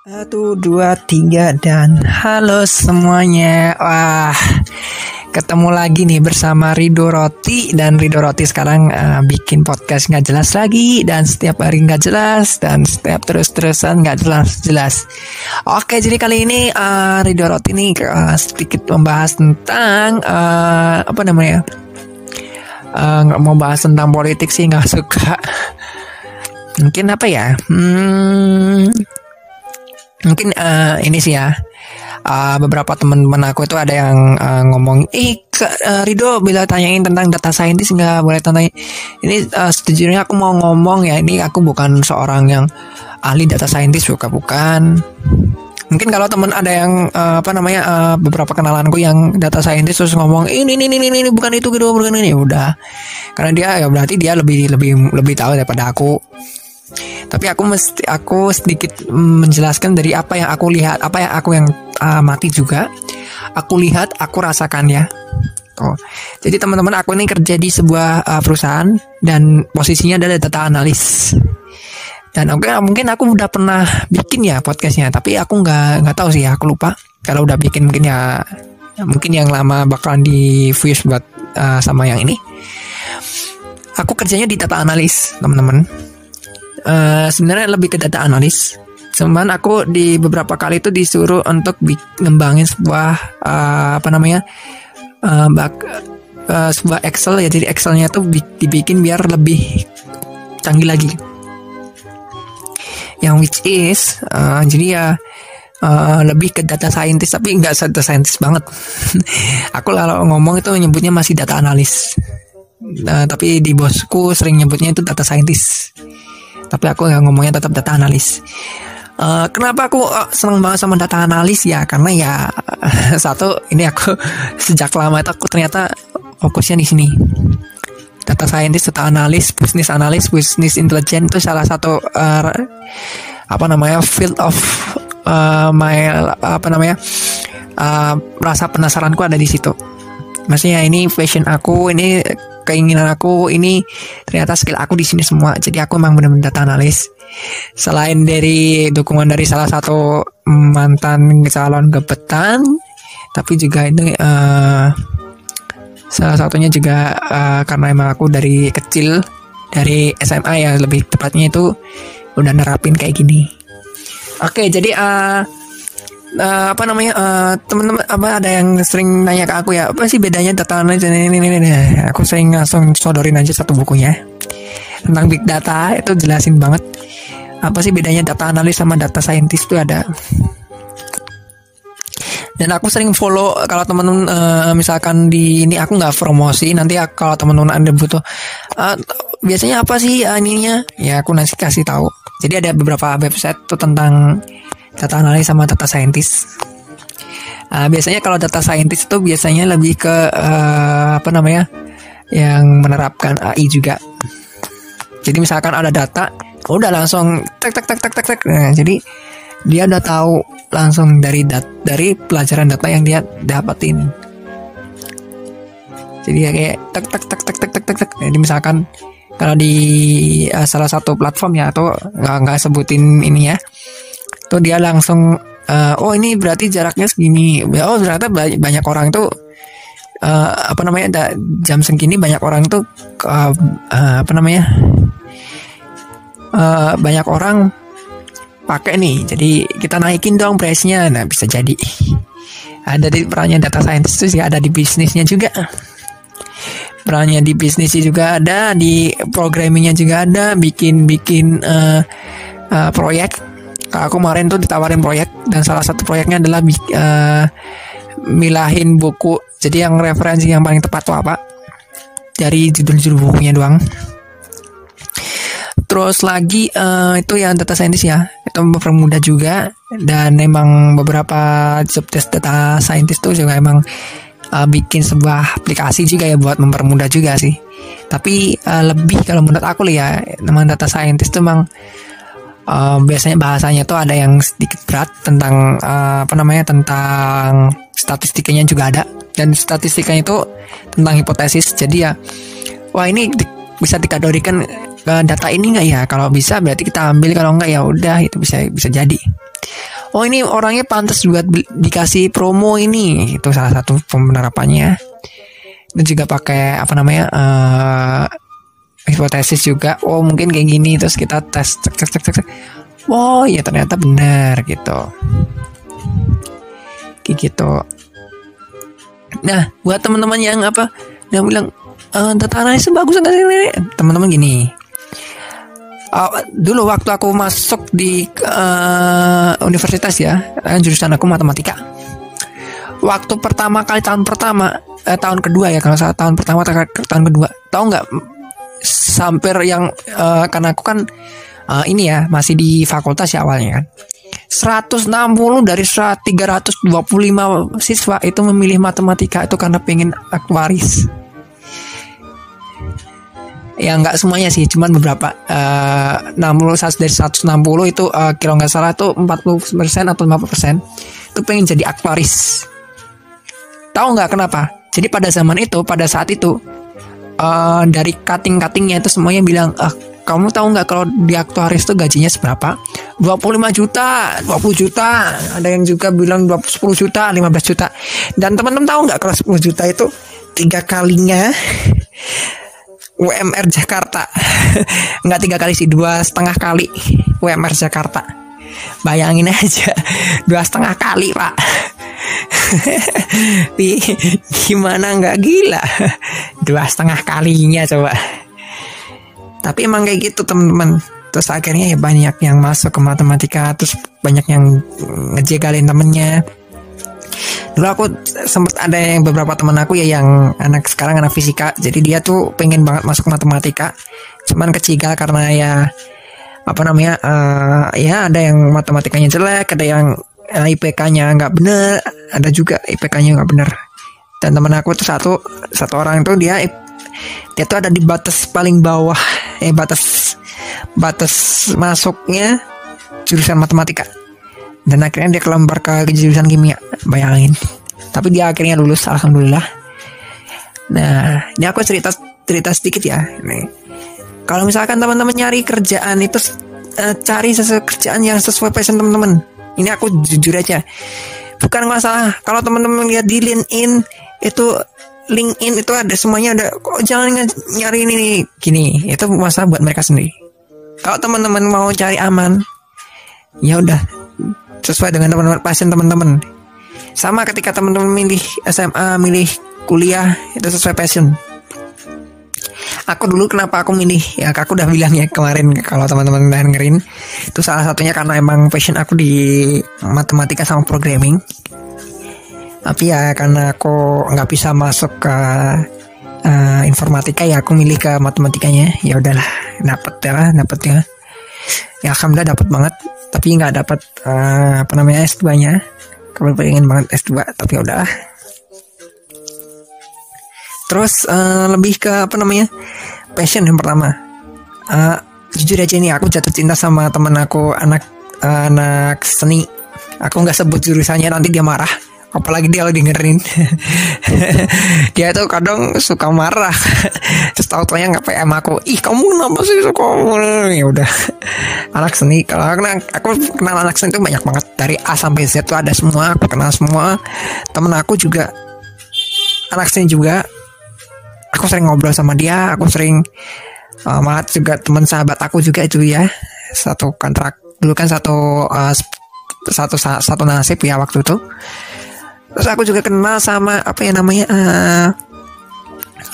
Satu, dua, tiga, dan halo semuanya. Wah, ketemu lagi nih bersama Rido Roti dan Rido Roti sekarang uh, bikin podcast nggak jelas lagi dan setiap hari nggak jelas dan setiap terus-terusan nggak jelas-jelas. Oke, jadi kali ini uh, Rido Roti nih uh, sedikit membahas tentang uh, apa namanya? nggak uh, mau bahas tentang politik sih nggak suka. Mungkin apa ya? Hmm, mungkin uh, ini sih ya. Uh, beberapa teman-teman aku itu ada yang uh, ngomong ih uh, Rido bila tanyain tentang data scientist nggak boleh tanya. Ini uh, sejujurnya aku mau ngomong ya ini aku bukan seorang yang ahli data scientist bukan bukan. Mungkin kalau teman ada yang uh, apa namanya uh, beberapa kenalanku yang data scientist terus ngomong ini ini ini ini, bukan itu gitu bukan ini. Udah. Karena dia ya berarti dia lebih lebih lebih tahu daripada aku tapi aku mesti aku sedikit menjelaskan dari apa yang aku lihat apa yang aku yang uh, mati juga. Aku lihat aku rasakan ya. Oh. Jadi teman-teman aku ini kerja di sebuah uh, perusahaan dan posisinya adalah data analis. Dan oke okay, mungkin aku udah pernah bikin ya podcastnya tapi aku nggak nggak tahu sih ya aku lupa. Kalau udah bikin mungkin ya mungkin yang lama bakalan di fuse buat uh, sama yang ini. Aku kerjanya di data analis teman-teman uh, sebenarnya lebih ke data analis. Cuman aku di beberapa kali itu disuruh untuk ngembangin sebuah uh, apa namanya uh, bak, uh, sebuah Excel ya. Jadi Excelnya tuh dibikin biar lebih canggih lagi. Yang which is uh, jadi ya uh, lebih ke data scientist tapi nggak data scientist banget. Aku kalau ngomong itu nyebutnya masih data analis. Uh, tapi di bosku sering nyebutnya itu data scientist tapi aku nggak ngomongnya tetap data analis. Uh, kenapa aku uh, seneng banget sama data analis? Ya karena ya satu ini aku sejak lama itu aku ternyata fokusnya di sini. Data scientist, data analis, business analis, business intelligence itu salah satu uh, apa namanya field of uh, my apa namanya uh, rasa penasaranku ada di situ. Maksudnya ini fashion aku, ini keinginan aku ini ternyata skill aku di sini semua. Jadi aku emang benar-benar data analis. Selain dari dukungan dari salah satu mantan calon gebetan tapi juga ini uh, salah satunya juga uh, karena emang aku dari kecil dari SMA ya lebih tepatnya itu udah nerapin kayak gini. Oke jadi uh, uh, apa namanya uh, teman-teman apa ada yang sering nanya ke aku ya apa sih bedanya data analis? Dan ini, ini, ini, aku sering langsung sodorin aja satu bukunya. Tentang big data itu jelasin banget. Apa sih bedanya data analis sama data scientist itu ada. Dan aku sering follow kalau teman-teman uh, misalkan di ini aku nggak promosi nanti kalau teman-teman ada butuh uh, biasanya apa sih uh, ininya? Ya aku nanti kasih tahu. Jadi ada beberapa website tuh tentang data analis sama data scientist. Uh, biasanya kalau data scientist itu biasanya lebih ke uh, apa namanya yang menerapkan AI juga. Jadi misalkan ada data, udah langsung tek tek tek tek tek tek. Nah, jadi dia udah tahu langsung dari dat dari pelajaran data yang dia dapatin. Jadi ya kayak tek tek tek tek tek tek tek tek. Jadi misalkan kalau di uh, salah satu platform ya atau nggak nggak sebutin ini ya tuh dia langsung uh, oh ini berarti jaraknya segini. Oh ternyata banyak orang itu uh, apa namanya da, jam segini banyak orang tuh uh, uh, apa namanya uh, banyak orang pakai nih. Jadi kita naikin dong price-nya. Nah bisa jadi. Ada di perannya data scientist itu sih ada di bisnisnya juga. Perannya di bisnisnya juga ada di programmingnya juga ada bikin bikin uh, uh, proyek aku kemarin tuh ditawarin proyek dan salah satu proyeknya adalah uh, milahin buku. Jadi yang referensi yang paling tepat tuh apa? Dari judul-judul bukunya doang. Terus lagi uh, itu yang data scientist ya, itu mempermudah juga dan memang beberapa job desk data scientist tuh juga emang uh, bikin sebuah aplikasi juga ya buat mempermudah juga sih. Tapi uh, lebih kalau menurut aku ya, memang data scientist tuh memang uh, biasanya bahasanya tuh ada yang sedikit berat tentang uh, apa namanya tentang statistikanya juga ada. Dan statistikanya itu tentang hipotesis. Jadi ya wah ini di, bisa dikategorikan uh, data ini nggak ya? Kalau bisa berarti kita ambil kalau nggak ya udah itu bisa bisa jadi. Oh ini orangnya pantas juga dikasih promo ini. Itu salah satu penerapannya. Dan juga pakai apa namanya uh, hipotesis juga oh mungkin kayak gini terus kita tes cek cek cek cek oh ya ternyata benar gitu. Kayak gitu. Nah buat teman-teman yang apa yang bilang uh, data analisis bagus nggak sih teman-teman gini. Uh, dulu waktu aku masuk di uh, universitas ya jurusan aku matematika. Waktu pertama kali tahun pertama eh, tahun kedua ya kalau saat tahun pertama tahun kedua. Tahu nggak sampai yang uh, karena aku kan uh, ini ya masih di fakultas ya awalnya kan. 160 dari 325 siswa itu memilih matematika itu karena pengen aktuaris. Ya nggak semuanya sih cuman beberapa uh, 60 dari 160 itu uh, kira nggak salah tuh 40 persen atau 50 persen itu pengen jadi aktuaris. Tahu nggak kenapa? Jadi pada zaman itu pada saat itu uh, dari cutting cuttingnya itu semuanya bilang ah kamu tahu nggak kalau di aktuaris itu gajinya seberapa? 25 juta 20 juta. Ada yang juga bilang 20, 10 juta 15 juta. Dan teman-teman tahu nggak kalau 10 juta itu tiga kalinya UMR Jakarta? Nggak tiga kali sih dua setengah kali UMR Jakarta bayangin aja dua setengah kali pak. Gimana nggak gila? Dua setengah kalinya coba. Tapi emang kayak gitu teman-teman. Terus akhirnya ya banyak yang masuk ke matematika terus banyak yang ngejegalin temennya. Dulu aku sempat ada yang beberapa teman aku ya yang anak sekarang anak fisika. Jadi dia tuh pengen banget masuk matematika cuman kecigal karena ya apa namanya uh, ya ada yang matematikanya jelek ada yang uh, eh, IPK-nya nggak bener ada juga IPK-nya nggak bener. Dan teman aku tuh satu satu orang tuh dia dia tuh ada di batas paling bawah eh batas batas masuknya jurusan matematika. Dan akhirnya dia kelembar ke jurusan kimia bayangin. Tapi dia akhirnya lulus alhamdulillah. Nah ini aku cerita cerita sedikit ya nih kalau misalkan teman-teman nyari kerjaan itu uh, cari sesuatu kerjaan yang sesuai passion teman-teman. Ini aku jujur aja. Bukan masalah. Kalau teman-teman lihat di LinkedIn itu LinkedIn itu ada semuanya ada kok jangan nyari ini nih gini. Itu masalah buat mereka sendiri. Kalau teman-teman mau cari aman ya udah sesuai dengan teman-teman passion teman-teman. Sama ketika teman-teman milih SMA milih kuliah itu sesuai passion aku dulu kenapa aku milih ya aku udah bilang ya kemarin kalau teman-teman dengerin itu salah satunya karena emang passion aku di matematika sama programming. Tapi ya karena aku nggak bisa masuk ke uh, informatika ya aku milih ke matematikanya. Ya udahlah dapet ya dapet ya. Ya alhamdulillah dapat banget tapi nggak dapat uh, eh, apa namanya S2 nya kamu pengen banget S2 tapi ya udah terus uh, lebih ke apa namanya passion yang pertama. Uh, jujur aja nih aku jatuh cinta sama temen aku anak uh, anak seni. Aku nggak sebut jurusannya nanti dia marah. Apalagi dia lo dengerin. Dia tuh kadang suka marah. Terus tau taunya nggak PM aku ih kamu kenapa sih suka ya udah. Anak seni kalau aku, aku kenal anak seni itu banyak banget. Dari A sampai Z tuh ada semua aku kenal semua. Temen aku juga anak seni juga aku sering ngobrol sama dia aku sering uh, malah juga teman sahabat aku juga itu ya. Satu kontrak dulu kan satu uh, satu satu nasib ya waktu itu. Terus aku juga kenal sama apa ya namanya uh,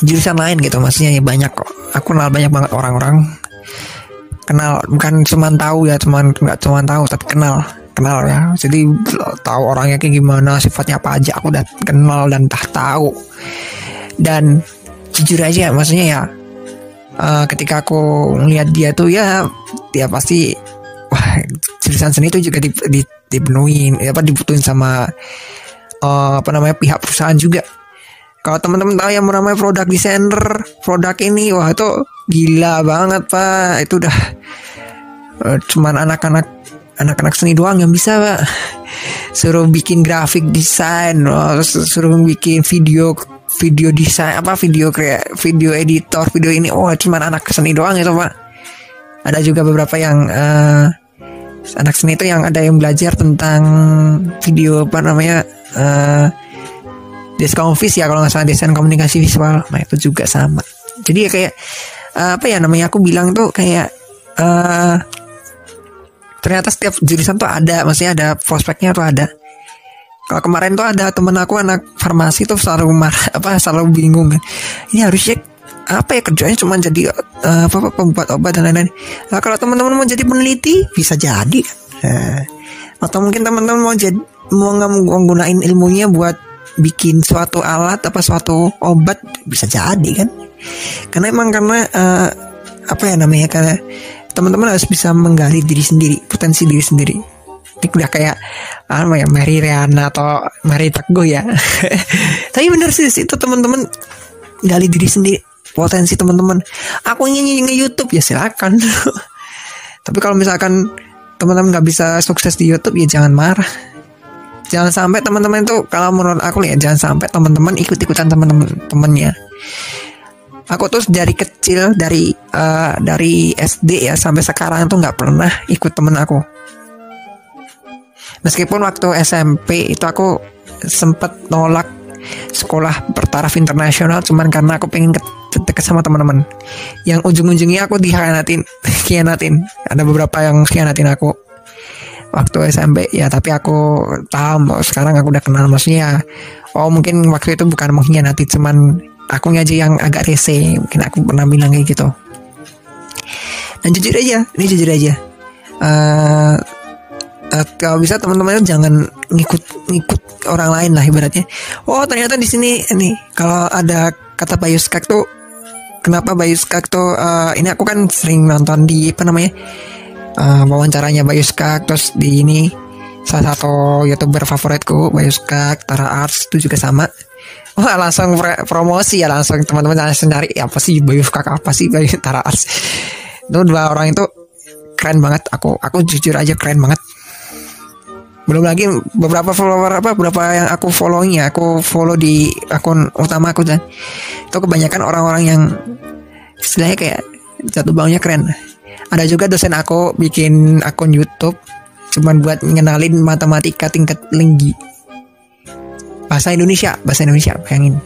jurusan lain gitu maksudnya ya banyak kok. Aku kenal banyak banget orang-orang. Kenal bukan cuma tahu ya cuma nggak cuma tahu tapi kenal kenal ya. Jadi tahu orangnya kayak gimana sifatnya apa aja aku udah kenal dan tak tahu. Dan jujur aja maksudnya ya uh, ketika aku melihat dia tuh ya dia pasti wah jurusan seni itu juga di, di, dipenuhin apa dibutuhin sama uh, apa namanya pihak perusahaan juga. Kalau teman-teman tahu yang namanya produk designer produk ini wah itu gila banget pak. Itu udah uh, cuman anak-anak anak-anak seni doang yang bisa pak. Suruh bikin grafik desain suruh bikin video video desain apa video kayak video editor video ini oh cuman anak seni doang itu pak. Ada juga beberapa yang uh, anak seni itu yang ada yang belajar tentang video apa namanya uh, ya kalau nggak salah desain komunikasi visual. Nah itu juga sama. Jadi ya kayak uh, apa ya namanya aku bilang tuh kayak uh, ternyata setiap jurusan tuh ada maksudnya ada prospeknya tuh ada kalau kemarin tuh ada temen aku anak farmasi tuh selalu marah apa selalu bingung kan. Ini harusnya apa ya kerjanya? Cuma jadi uh, apa, pembuat obat dan lain-lain. Nah, kalau teman-teman mau jadi peneliti bisa jadi uh, atau mungkin teman-teman mau jadi mau menggunakan ilmunya buat bikin suatu alat apa suatu obat bisa jadi kan. Karena emang karena uh, apa ya namanya karena teman-teman harus bisa menggali diri sendiri potensi diri sendiri ini udah kayak apa ya Mary Riana atau Mary Teguh ya. Tapi bener sih itu teman-teman gali diri sendiri potensi teman-teman aku ingin nge YouTube ya silakan. Tapi kalau misalkan teman-teman nggak bisa sukses di YouTube ya jangan marah. Jangan sampai teman-teman itu kalau menurut aku ya jangan sampai teman-teman ikut-ikutan teman-teman temennya. Aku tuh dari kecil dari uh, dari SD ya sampai sekarang tuh nggak pernah ikut temen aku meskipun waktu SMP itu aku sempet nolak sekolah bertaraf internasional cuman karena aku pengen dekat sama teman-teman. Yang ujung-ujungnya aku dikhianatin khianatin ada beberapa yang khianatin aku. Waktu SMP ya tapi aku tahu sekarang aku udah kenal. Maksudnya oh mungkin waktu itu bukan mengkhianati cuman aku aja yang agak rese. Mungkin aku pernah bilang kayak gitu. Dan jujur aja ini jujur aja. Uh, uh, kalau bisa teman-teman jangan ngikut ngikut orang lain lah ibaratnya. Oh ternyata di sini ini kalau ada kata Bayu Skak tuh kenapa Bayu Skak tuh uh, ini aku kan sering nonton di apa namanya uh, wawancaranya Bayu Skak terus di ini salah satu youtuber favoritku Bayu Skak Tara Arts itu juga sama. Wah langsung promosi ya langsung teman-teman langsung cari apa sih Bayu Skak apa sih Bayu Tara Arts? Itu dua orang itu keren banget aku aku jujur aja keren banget belum lagi beberapa follower apa beberapa yang aku follownya aku follow di akun utama aku dan itu kebanyakan orang-orang yang istilahnya kayak jatuh bangunnya keren. Ada juga dosen aku bikin akun YouTube cuman buat ngenalin matematika tingkat tinggi. Bahasa Indonesia bahasa Indonesia bayangin.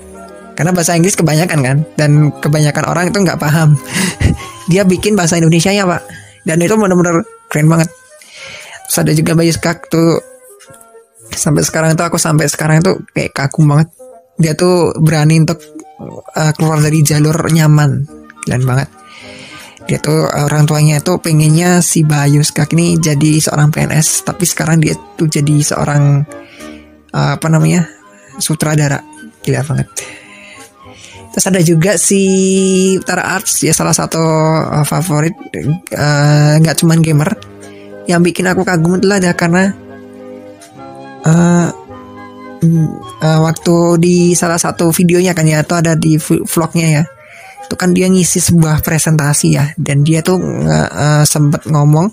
Karena bahasa Inggris kebanyakan kan dan kebanyakan orang itu nggak paham. Dia bikin bahasa Indonesia ya pak. Dan itu benar-benar keren banget. Terus ada juga Bayu Skak tuh sampai sekarang tuh aku sampai sekarang tuh kayak kaku banget. Dia tuh berani untuk uh, keluar dari jalur nyaman. Keren banget. Dia tuh orang tuanya tuh pengennya si Bayu Skak ini jadi seorang PNS, tapi sekarang dia tuh jadi seorang uh, apa namanya? sutradara. Gila banget. Terus ada juga si Tara Arts ya salah satu uh, favorit nggak uh, cuman gamer yang bikin aku kagum adalah ada karena uh, uh, waktu di salah satu videonya kan ya atau ada di vlognya ya. Itu kan dia ngisi sebuah presentasi ya dan dia tuh uh, uh, sempet ngomong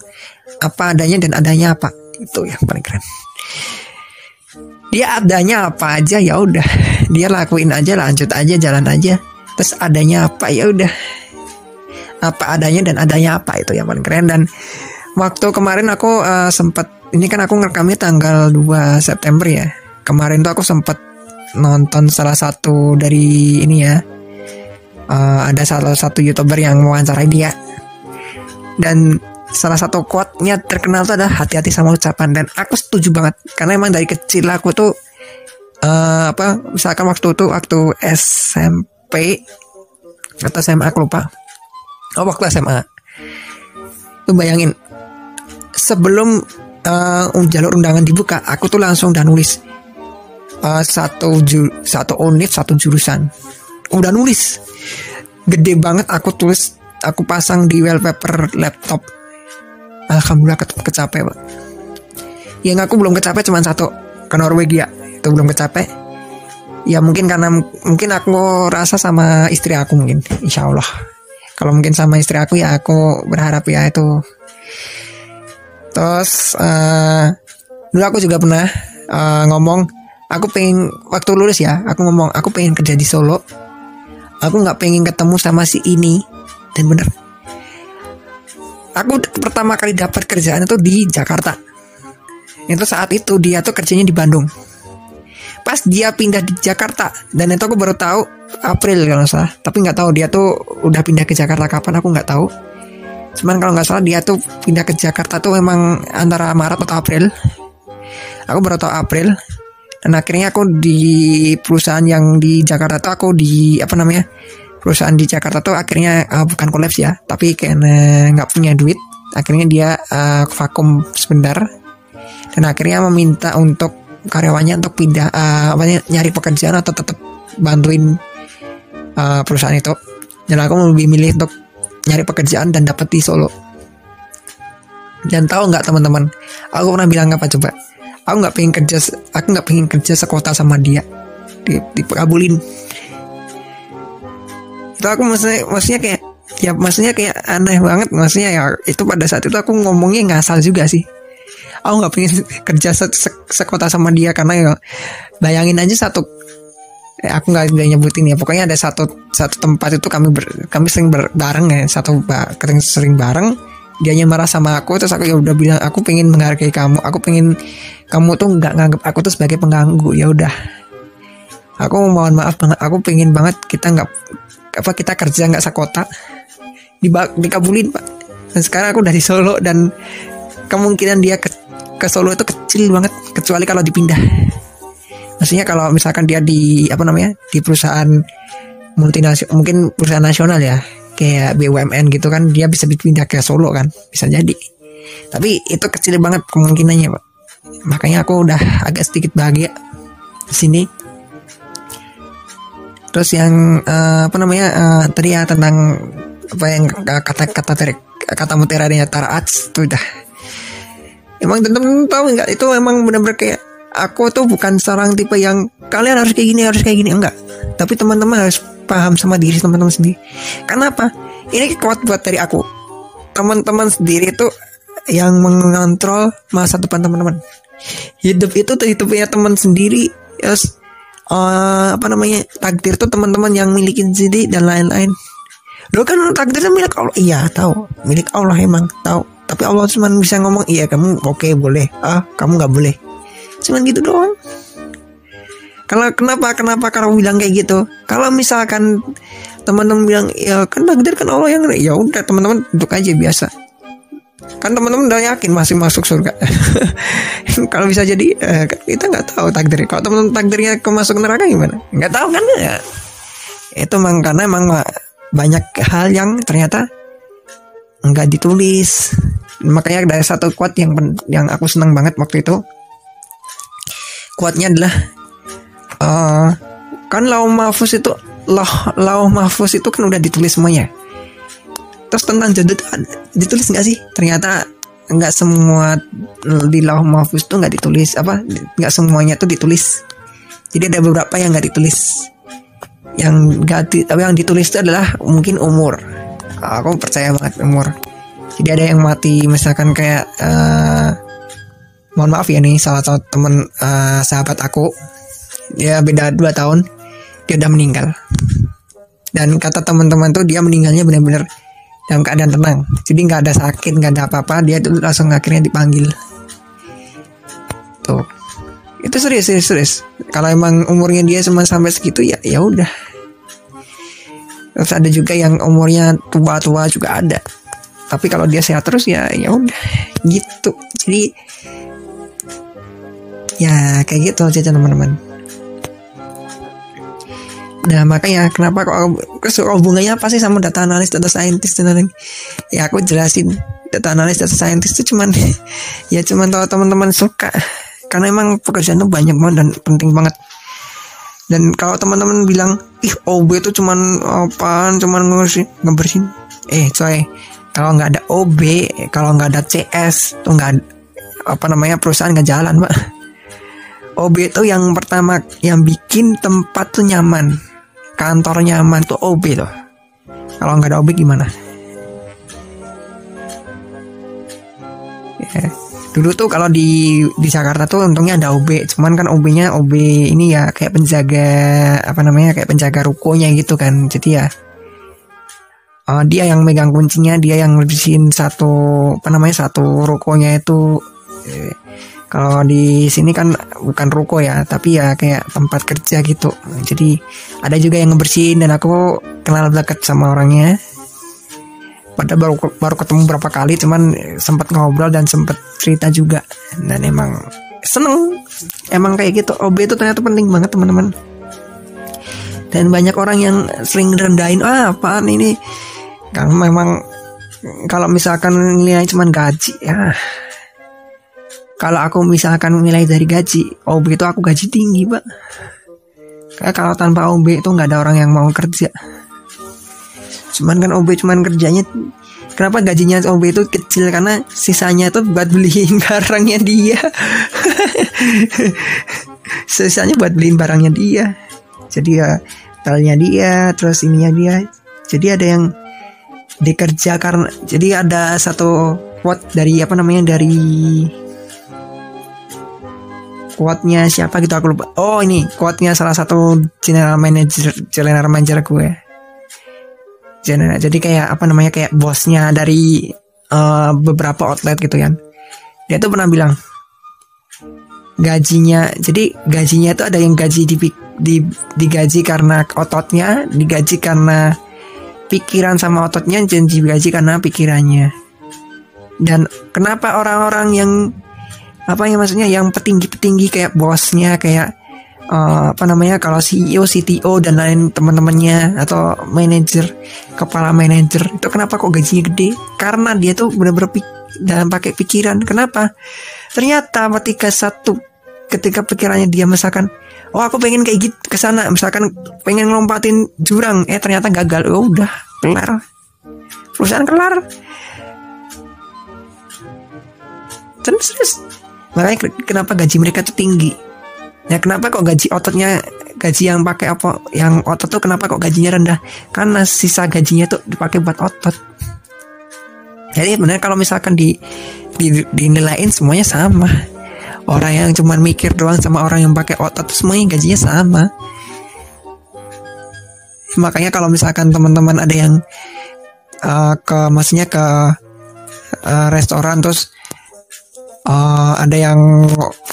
apa adanya dan adanya apa. Itu yang paling keren. Dia adanya apa aja ya udah. Dia lakuin aja lanjut aja jalan aja. Terus adanya apa ya udah. Apa adanya dan adanya apa itu yang paling keren. Dan waktu kemarin aku uh, sempat ini kan aku ngerekamnya tanggal 2 September ya. Kemarin tuh aku sempat nonton salah satu dari ini ya. Uh, ada salah satu youtuber yang mewawancarai dia dan salah satu quote-nya terkenal tuh adalah hati-hati sama ucapan dan aku setuju banget karena emang dari kecil aku tuh uh, apa misalkan waktu itu waktu SMP atau SMA aku lupa oh waktu SMA tuh bayangin sebelum uh, jalur undangan dibuka, aku tuh langsung udah nulis uh, satu ju satu unit satu jurusan. Udah nulis, gede banget aku tulis, aku pasang di wallpaper laptop. Alhamdulillah ke kecapek, pak. Yang aku belum kecapek cuma satu ke Norwegia, itu belum kecapek. Ya mungkin karena mungkin aku rasa sama istri aku mungkin, insya Allah. Kalau mungkin sama istri aku ya aku berharap ya itu Terus uh, dulu aku juga pernah uh, ngomong, aku pengen waktu lulus ya, aku ngomong aku pengen kerja di Solo. Aku nggak pengen ketemu sama si ini. Dan bener. aku pertama kali dapat kerjaan itu di Jakarta. Itu saat itu dia tuh kerjanya di Bandung. Pas dia pindah di Jakarta dan itu aku baru tahu April kalau salah. Tapi nggak tahu dia tuh udah pindah ke Jakarta kapan aku nggak tahu cuman kalau nggak salah dia tuh pindah ke Jakarta tuh memang antara Maret atau April. Aku baru tahu April. Dan akhirnya aku di perusahaan yang di Jakarta tuh aku di apa namanya perusahaan di Jakarta tuh akhirnya uh, bukan kolaps ya tapi karena nggak punya duit. Akhirnya dia uh, vakum sebentar. Dan akhirnya meminta untuk karyawannya untuk pindah uh, apa nyari pekerjaan atau tetap bantuin uh, perusahaan itu. Dan aku lebih milih untuk nyari pekerjaan dan dapat di Solo. Dan tahu nggak teman-teman aku pernah bilang apa coba? Aku nggak pengen kerja aku nggak pengen kerja sekota sama dia di, dikabulin itu aku maksudnya maksudnya kayak ya maksudnya kayak aneh banget. Maksudnya ya itu pada saat itu aku ngomongnya ngasal juga sih. Aku nggak pengen kerja se se sekota sama dia karena ya bayangin aja satu eh, aku nggak nyebutin ya. Pokoknya ada satu satu tempat itu kami ber, kami sering ber, bareng ya. Satu sering sering bareng. Dianya marah sama aku terus aku ya udah bilang aku pengen menghargai kamu. Aku pengen kamu tuh nggak nganggap aku tuh sebagai pengganggu. Ya udah. Aku mohon maaf banget. Aku pengen banget kita nggak apa kita kerja nggak sekota. Di dikabulin pak. Dan sekarang aku dari Solo dan kemungkinan dia ke, ke Solo itu kecil banget kecuali kalau dipindah maksudnya kalau misalkan dia di apa namanya di perusahaan multinasional mungkin perusahaan nasional ya kayak BUMN gitu kan dia bisa dipindah ke Solo kan bisa jadi. Tapi itu kecil banget kemungkinannya pak. Makanya aku udah agak sedikit bahagia di sini. Terus yang uh, apa namanya uh, tadi ya tentang apa yang kata kata dari kata mutiara dari Tarats itu udah. Emang temen-temen tahu nggak? Itu emang benar-benar kayak aku tuh bukan seorang tipe yang kalian harus kayak gini harus kayak gini. Enggak. Tapi teman-teman harus paham sama diri teman-teman sendiri. Kenapa? Ini kuat buat dari aku. Teman-teman sendiri itu yang mengontrol masa depan teman-teman. Hidup itu tuh hidupnya teman sendiri. Yes uh, apa namanya? Takdir tuh teman-teman yang milikin sendiri dan lain-lain. Lo kan takdirnya milik Allah. Iya tahu. Milik Allah emang tahu. Tapi Allah cuma bisa ngomong iya kamu oke okay, boleh. Ah kamu nggak boleh cuman gitu doang. Kalau kenapa kenapa kalau bilang kayak gitu? Kalau misalkan teman-teman bilang ya kan takdir kan Allah yang ya udah teman-teman untuk aja biasa. Kan teman-teman udah yakin masih masuk surga. Kalau bisa jadi eh, kan kita nggak tahu takdir. Kalau teman-teman takdirnya ke masuk neraka gimana? Nggak tahu kan? Ya. Itu memang karena emang banyak hal yang ternyata nggak ditulis. Makanya ada satu quote yang yang aku senang banget waktu itu kuatnya adalah uh, kan lau mahfuz itu lau lau mahfuz itu kan udah ditulis semuanya. Terus tentang jodoh itu ditulis nggak sih? Ternyata nggak semua di lauh mahfuz tuh nggak ditulis apa nggak semuanya tuh ditulis. Jadi ada beberapa yang nggak ditulis. Yang nggak di, tapi yang ditulis itu adalah mungkin umur. Aku percaya banget umur. Jadi ada yang mati misalkan kayak uh, mohon maaf ya nih salah satu temen uh, sahabat aku. Dia beda dua tahun dia udah meninggal. Dan kata teman-teman tuh dia meninggalnya benar-benar dalam keadaan tenang. Jadi nggak ada sakit nggak ada apa-apa dia tuh langsung akhirnya dipanggil. Tuh. Itu serius serius serius. Kalau emang umurnya dia cuma sampai segitu ya ya udah. Terus ada juga yang umurnya tua-tua juga ada. Tapi kalau dia sehat terus ya ya udah. Gitu. Jadi ya kayak gitu aja teman-teman Nah makanya kenapa kok hubungannya apa sih sama data analis, data scientist dan lain Ya aku jelasin data analis, data scientist itu cuman ya cuman kalau teman-teman suka karena emang pekerjaan itu banyak banget dan penting banget. Dan kalau teman-teman bilang ih OB itu cuman apaan, cuman ngebersihin, ngebersihin. Eh coy, kalau nggak ada OB, kalau nggak ada CS tuh nggak apa namanya perusahaan nggak jalan, pak. OB itu yang pertama yang bikin tempat tuh nyaman. Kantor nyaman tuh OB tuh. Kalau nggak ada OB gimana? Ya. dulu tuh kalau di di Jakarta tuh untungnya ada OB cuman kan OB-nya OB ini ya kayak penjaga apa namanya kayak penjaga rukonya gitu kan. Jadi ya uh, dia yang megang kuncinya dia yang bersihin satu apa namanya satu rukonya itu kalau di sini kan bukan ruko ya tapi ya kayak tempat kerja gitu. Jadi ada juga yang ngebersihin dan aku kenal dekat sama orangnya. Pada baru baru ketemu berapa kali cuman sempat ngobrol dan sempat cerita juga. Dan emang seneng. Emang kayak gitu. OB itu ternyata penting banget teman-teman. Dan banyak orang yang sering rendahin ah apaan ini? Kan memang kalau misalkan nilai cuma gaji ya kalau aku misalkan nilai dari gaji OB itu aku gaji tinggi pak. Kayak kalau tanpa OB itu nggak ada orang yang mau kerja. Cuman kan OB cuman kerjanya kenapa gajinya OB itu kecil? Karena sisanya itu buat beliin barangnya dia. Sisanya buat beliin barangnya dia. Jadi ya talnya dia terus ininya dia. Jadi ada yang dikerja karena jadi ada satu quote dari apa namanya dari quote-nya siapa gitu aku lupa. Oh ini quote-nya salah satu general manager general manager gue. General jadi kayak apa namanya kayak bosnya dari uh, beberapa outlet gitu kan. Dia tuh pernah bilang gajinya jadi gajinya itu ada yang gaji di, di digaji karena ototnya digaji karena pikiran sama ototnya janji gaji karena pikirannya. Dan kenapa orang-orang yang apa ya maksudnya? Yang petinggi-petinggi kayak bosnya kayak uh, apa namanya? Kalau CEO, CTO dan lain teman-temannya atau manajer, kepala manajer. Itu kenapa kok gajinya gede? Karena dia tuh benar-benar dalam pakai pikiran. Kenapa? Ternyata ketika satu ketika pikirannya dia misalkan oh aku pengen kayak gitu ke sana. Misalkan pengen lompatin jurang eh ternyata gagal. Oh udah kelar. Perusahaan kelar. Terus terus makanya kenapa gaji mereka tuh tinggi? Ya kenapa kok gaji ototnya gaji yang pakai apa yang otot tuh kenapa kok gajinya rendah? Karena sisa gajinya tuh dipakai buat otot. Jadi benar kalau misalkan di, di dinilaiin semuanya sama. Orang yang cuma mikir doang sama orang yang pakai otot semuanya gajinya sama. Makanya kalau misalkan teman-teman ada yang uh, ke maksudnya ke uh, restoran terus uh, ada yang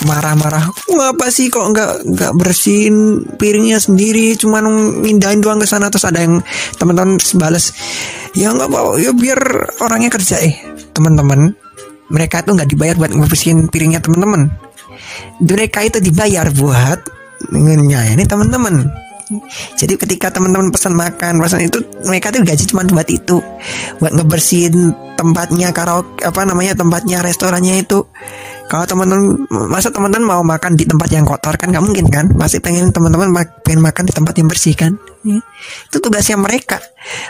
marah-marah ngapa sih kok nggak nggak bersihin piringnya sendiri? Cuman mindahin doang ke sana. Terus ada yang teman-teman balas ya nggak mau ya biar orangnya kerja. Eh teman-teman mereka itu nggak dibayar buat ngebersihin piringnya teman-teman. Mereka itu dibayar buat ini teman-teman jadi ketika teman-teman pesan makan pesan itu mereka tuh gaji cuma buat itu. Buat ngebersihin tempatnya karaoke apa namanya tempatnya restorannya itu. Kalau teman-teman masa teman-teman mau makan di tempat yang kotor kan nggak mungkin kan? Masih pengen teman-teman pengen makan di tempat yang bersih kan? Ya. itu tugasnya mereka.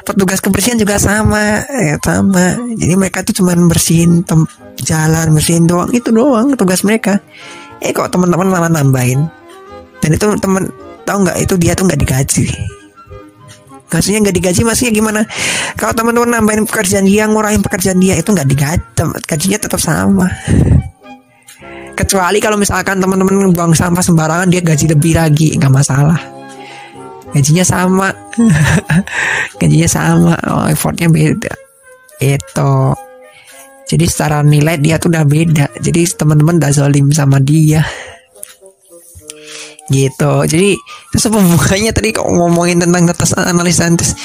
Petugas kebersihan juga sama ya, sama. Jadi mereka tuh cuma bersihin jalan bersihin doang. Itu doang tugas mereka. Eh kok teman-teman malah nambahin? Dan itu teman tahu nggak itu dia tuh nggak digaji. Gajinya nggak digaji maksudnya gimana? Kalau teman-teman nambahin pekerjaan dia ngurangin pekerjaan dia itu nggak digaji. Gajinya tetap sama. Kecuali kalau misalkan teman-teman buang sampah sembarangan dia gaji lebih lagi. Nggak masalah. Gajinya sama. Gajinya sama. Oh, effortnya beda. Itu. Jadi secara nilai dia tuh udah beda. Jadi teman-teman udah zolim sama dia gitu. Jadi terus apa hubungannya tadi kok ngomongin tentang data analis scientist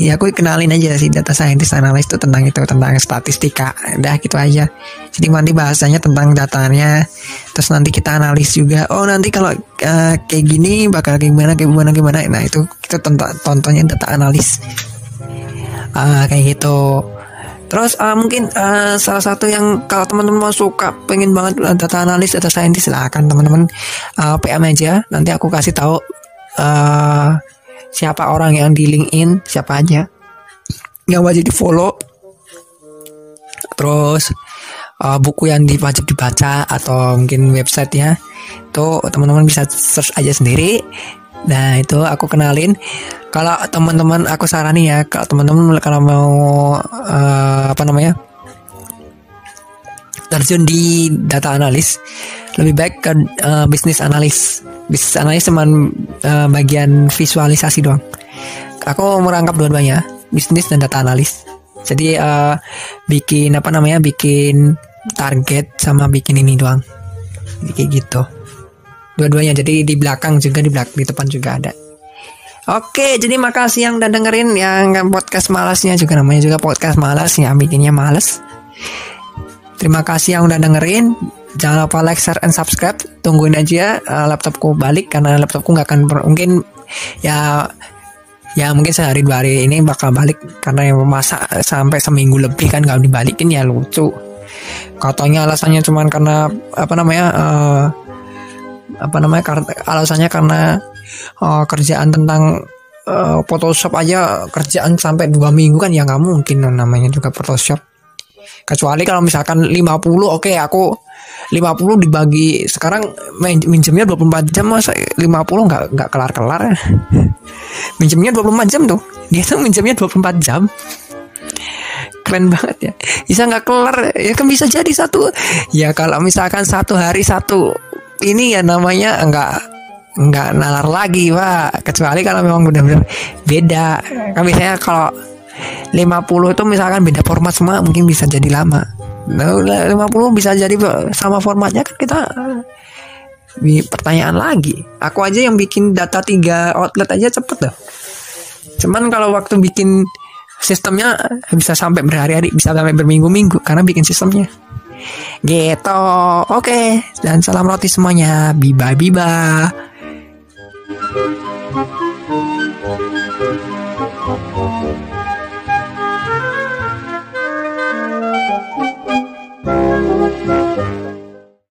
ya aku kenalin aja sih data scientist analis itu tentang itu tentang statistika. Udah gitu aja. Jadi nanti bahasanya tentang datanya. Terus nanti kita analis juga. Oh nanti kalau uh, kayak gini bakal gimana gimana gimana. Nah itu kita tonton tontonnya data analis. Uh, kayak gitu Terus uh, mungkin uh, salah satu yang kalau teman-teman suka pengen banget data analis data scientist silahkan teman-teman uh, PM aja. Nanti aku kasih tahu uh, siapa orang yang di LinkedIn siapa aja yang wajib di follow. Terus uh, buku yang wajib dibaca atau mungkin website ya itu teman-teman bisa search aja sendiri Nah itu aku kenalin. Kalau teman-teman aku sarani ya, kalau teman-teman kalau mau uh, apa namanya terjun di data analis, lebih baik ke uh, bisnis analis. Bisnis analis cuma uh, bagian visualisasi doang. Aku merangkap dua-duanya. bisnis dan data analis. Jadi uh, bikin apa namanya? bikin target sama bikin ini doang. Kayak gitu. Dua-duanya. Jadi di belakang juga di belakang di depan juga ada. Oke, jadi makasih yang udah dengerin yang podcast malasnya juga namanya juga podcast malas ya bikinnya males. Terima kasih yang udah dengerin. Jangan lupa like, share, and subscribe. Tungguin aja uh, laptopku balik karena laptopku nggak akan mungkin ya ya mungkin sehari dua hari ini bakal balik karena yang masa sampai seminggu lebih kan kalau dibalikin ya lucu katanya alasannya cuman karena apa namanya uh, apa namanya alasannya karena uh, kerjaan tentang uh, Photoshop aja kerjaan sampai dua minggu kan? Ya nggak mungkin namanya juga Photoshop. Kecuali kalau misalkan 50 oke okay, aku 50 dibagi sekarang minjemnya 24 jam masa 50 nggak nggak kelar-kelar? Minjemnya 24 jam tuh. Dia tuh minjemnya 24 jam. Keren banget ya. Bisa nggak kelar? Ya kan bisa jadi satu. Ya kalau misalkan satu hari satu ini ya namanya nggak nggak nalar lagi pak. Kecuali kalau memang benar-benar beda. Kan biasanya kalau 50 itu misalkan beda format semua mungkin bisa jadi lama. Nah, 50 bisa jadi sama formatnya kan kita di pertanyaan lagi. Aku aja yang bikin data tiga outlet aja cepet dah. Cuman kalau waktu bikin sistemnya bisa sampai berhari-hari bisa sampai berminggu-minggu karena bikin sistemnya. Gitu. Oke. Okay. dan salam roti semuanya. Biba biba Thank you.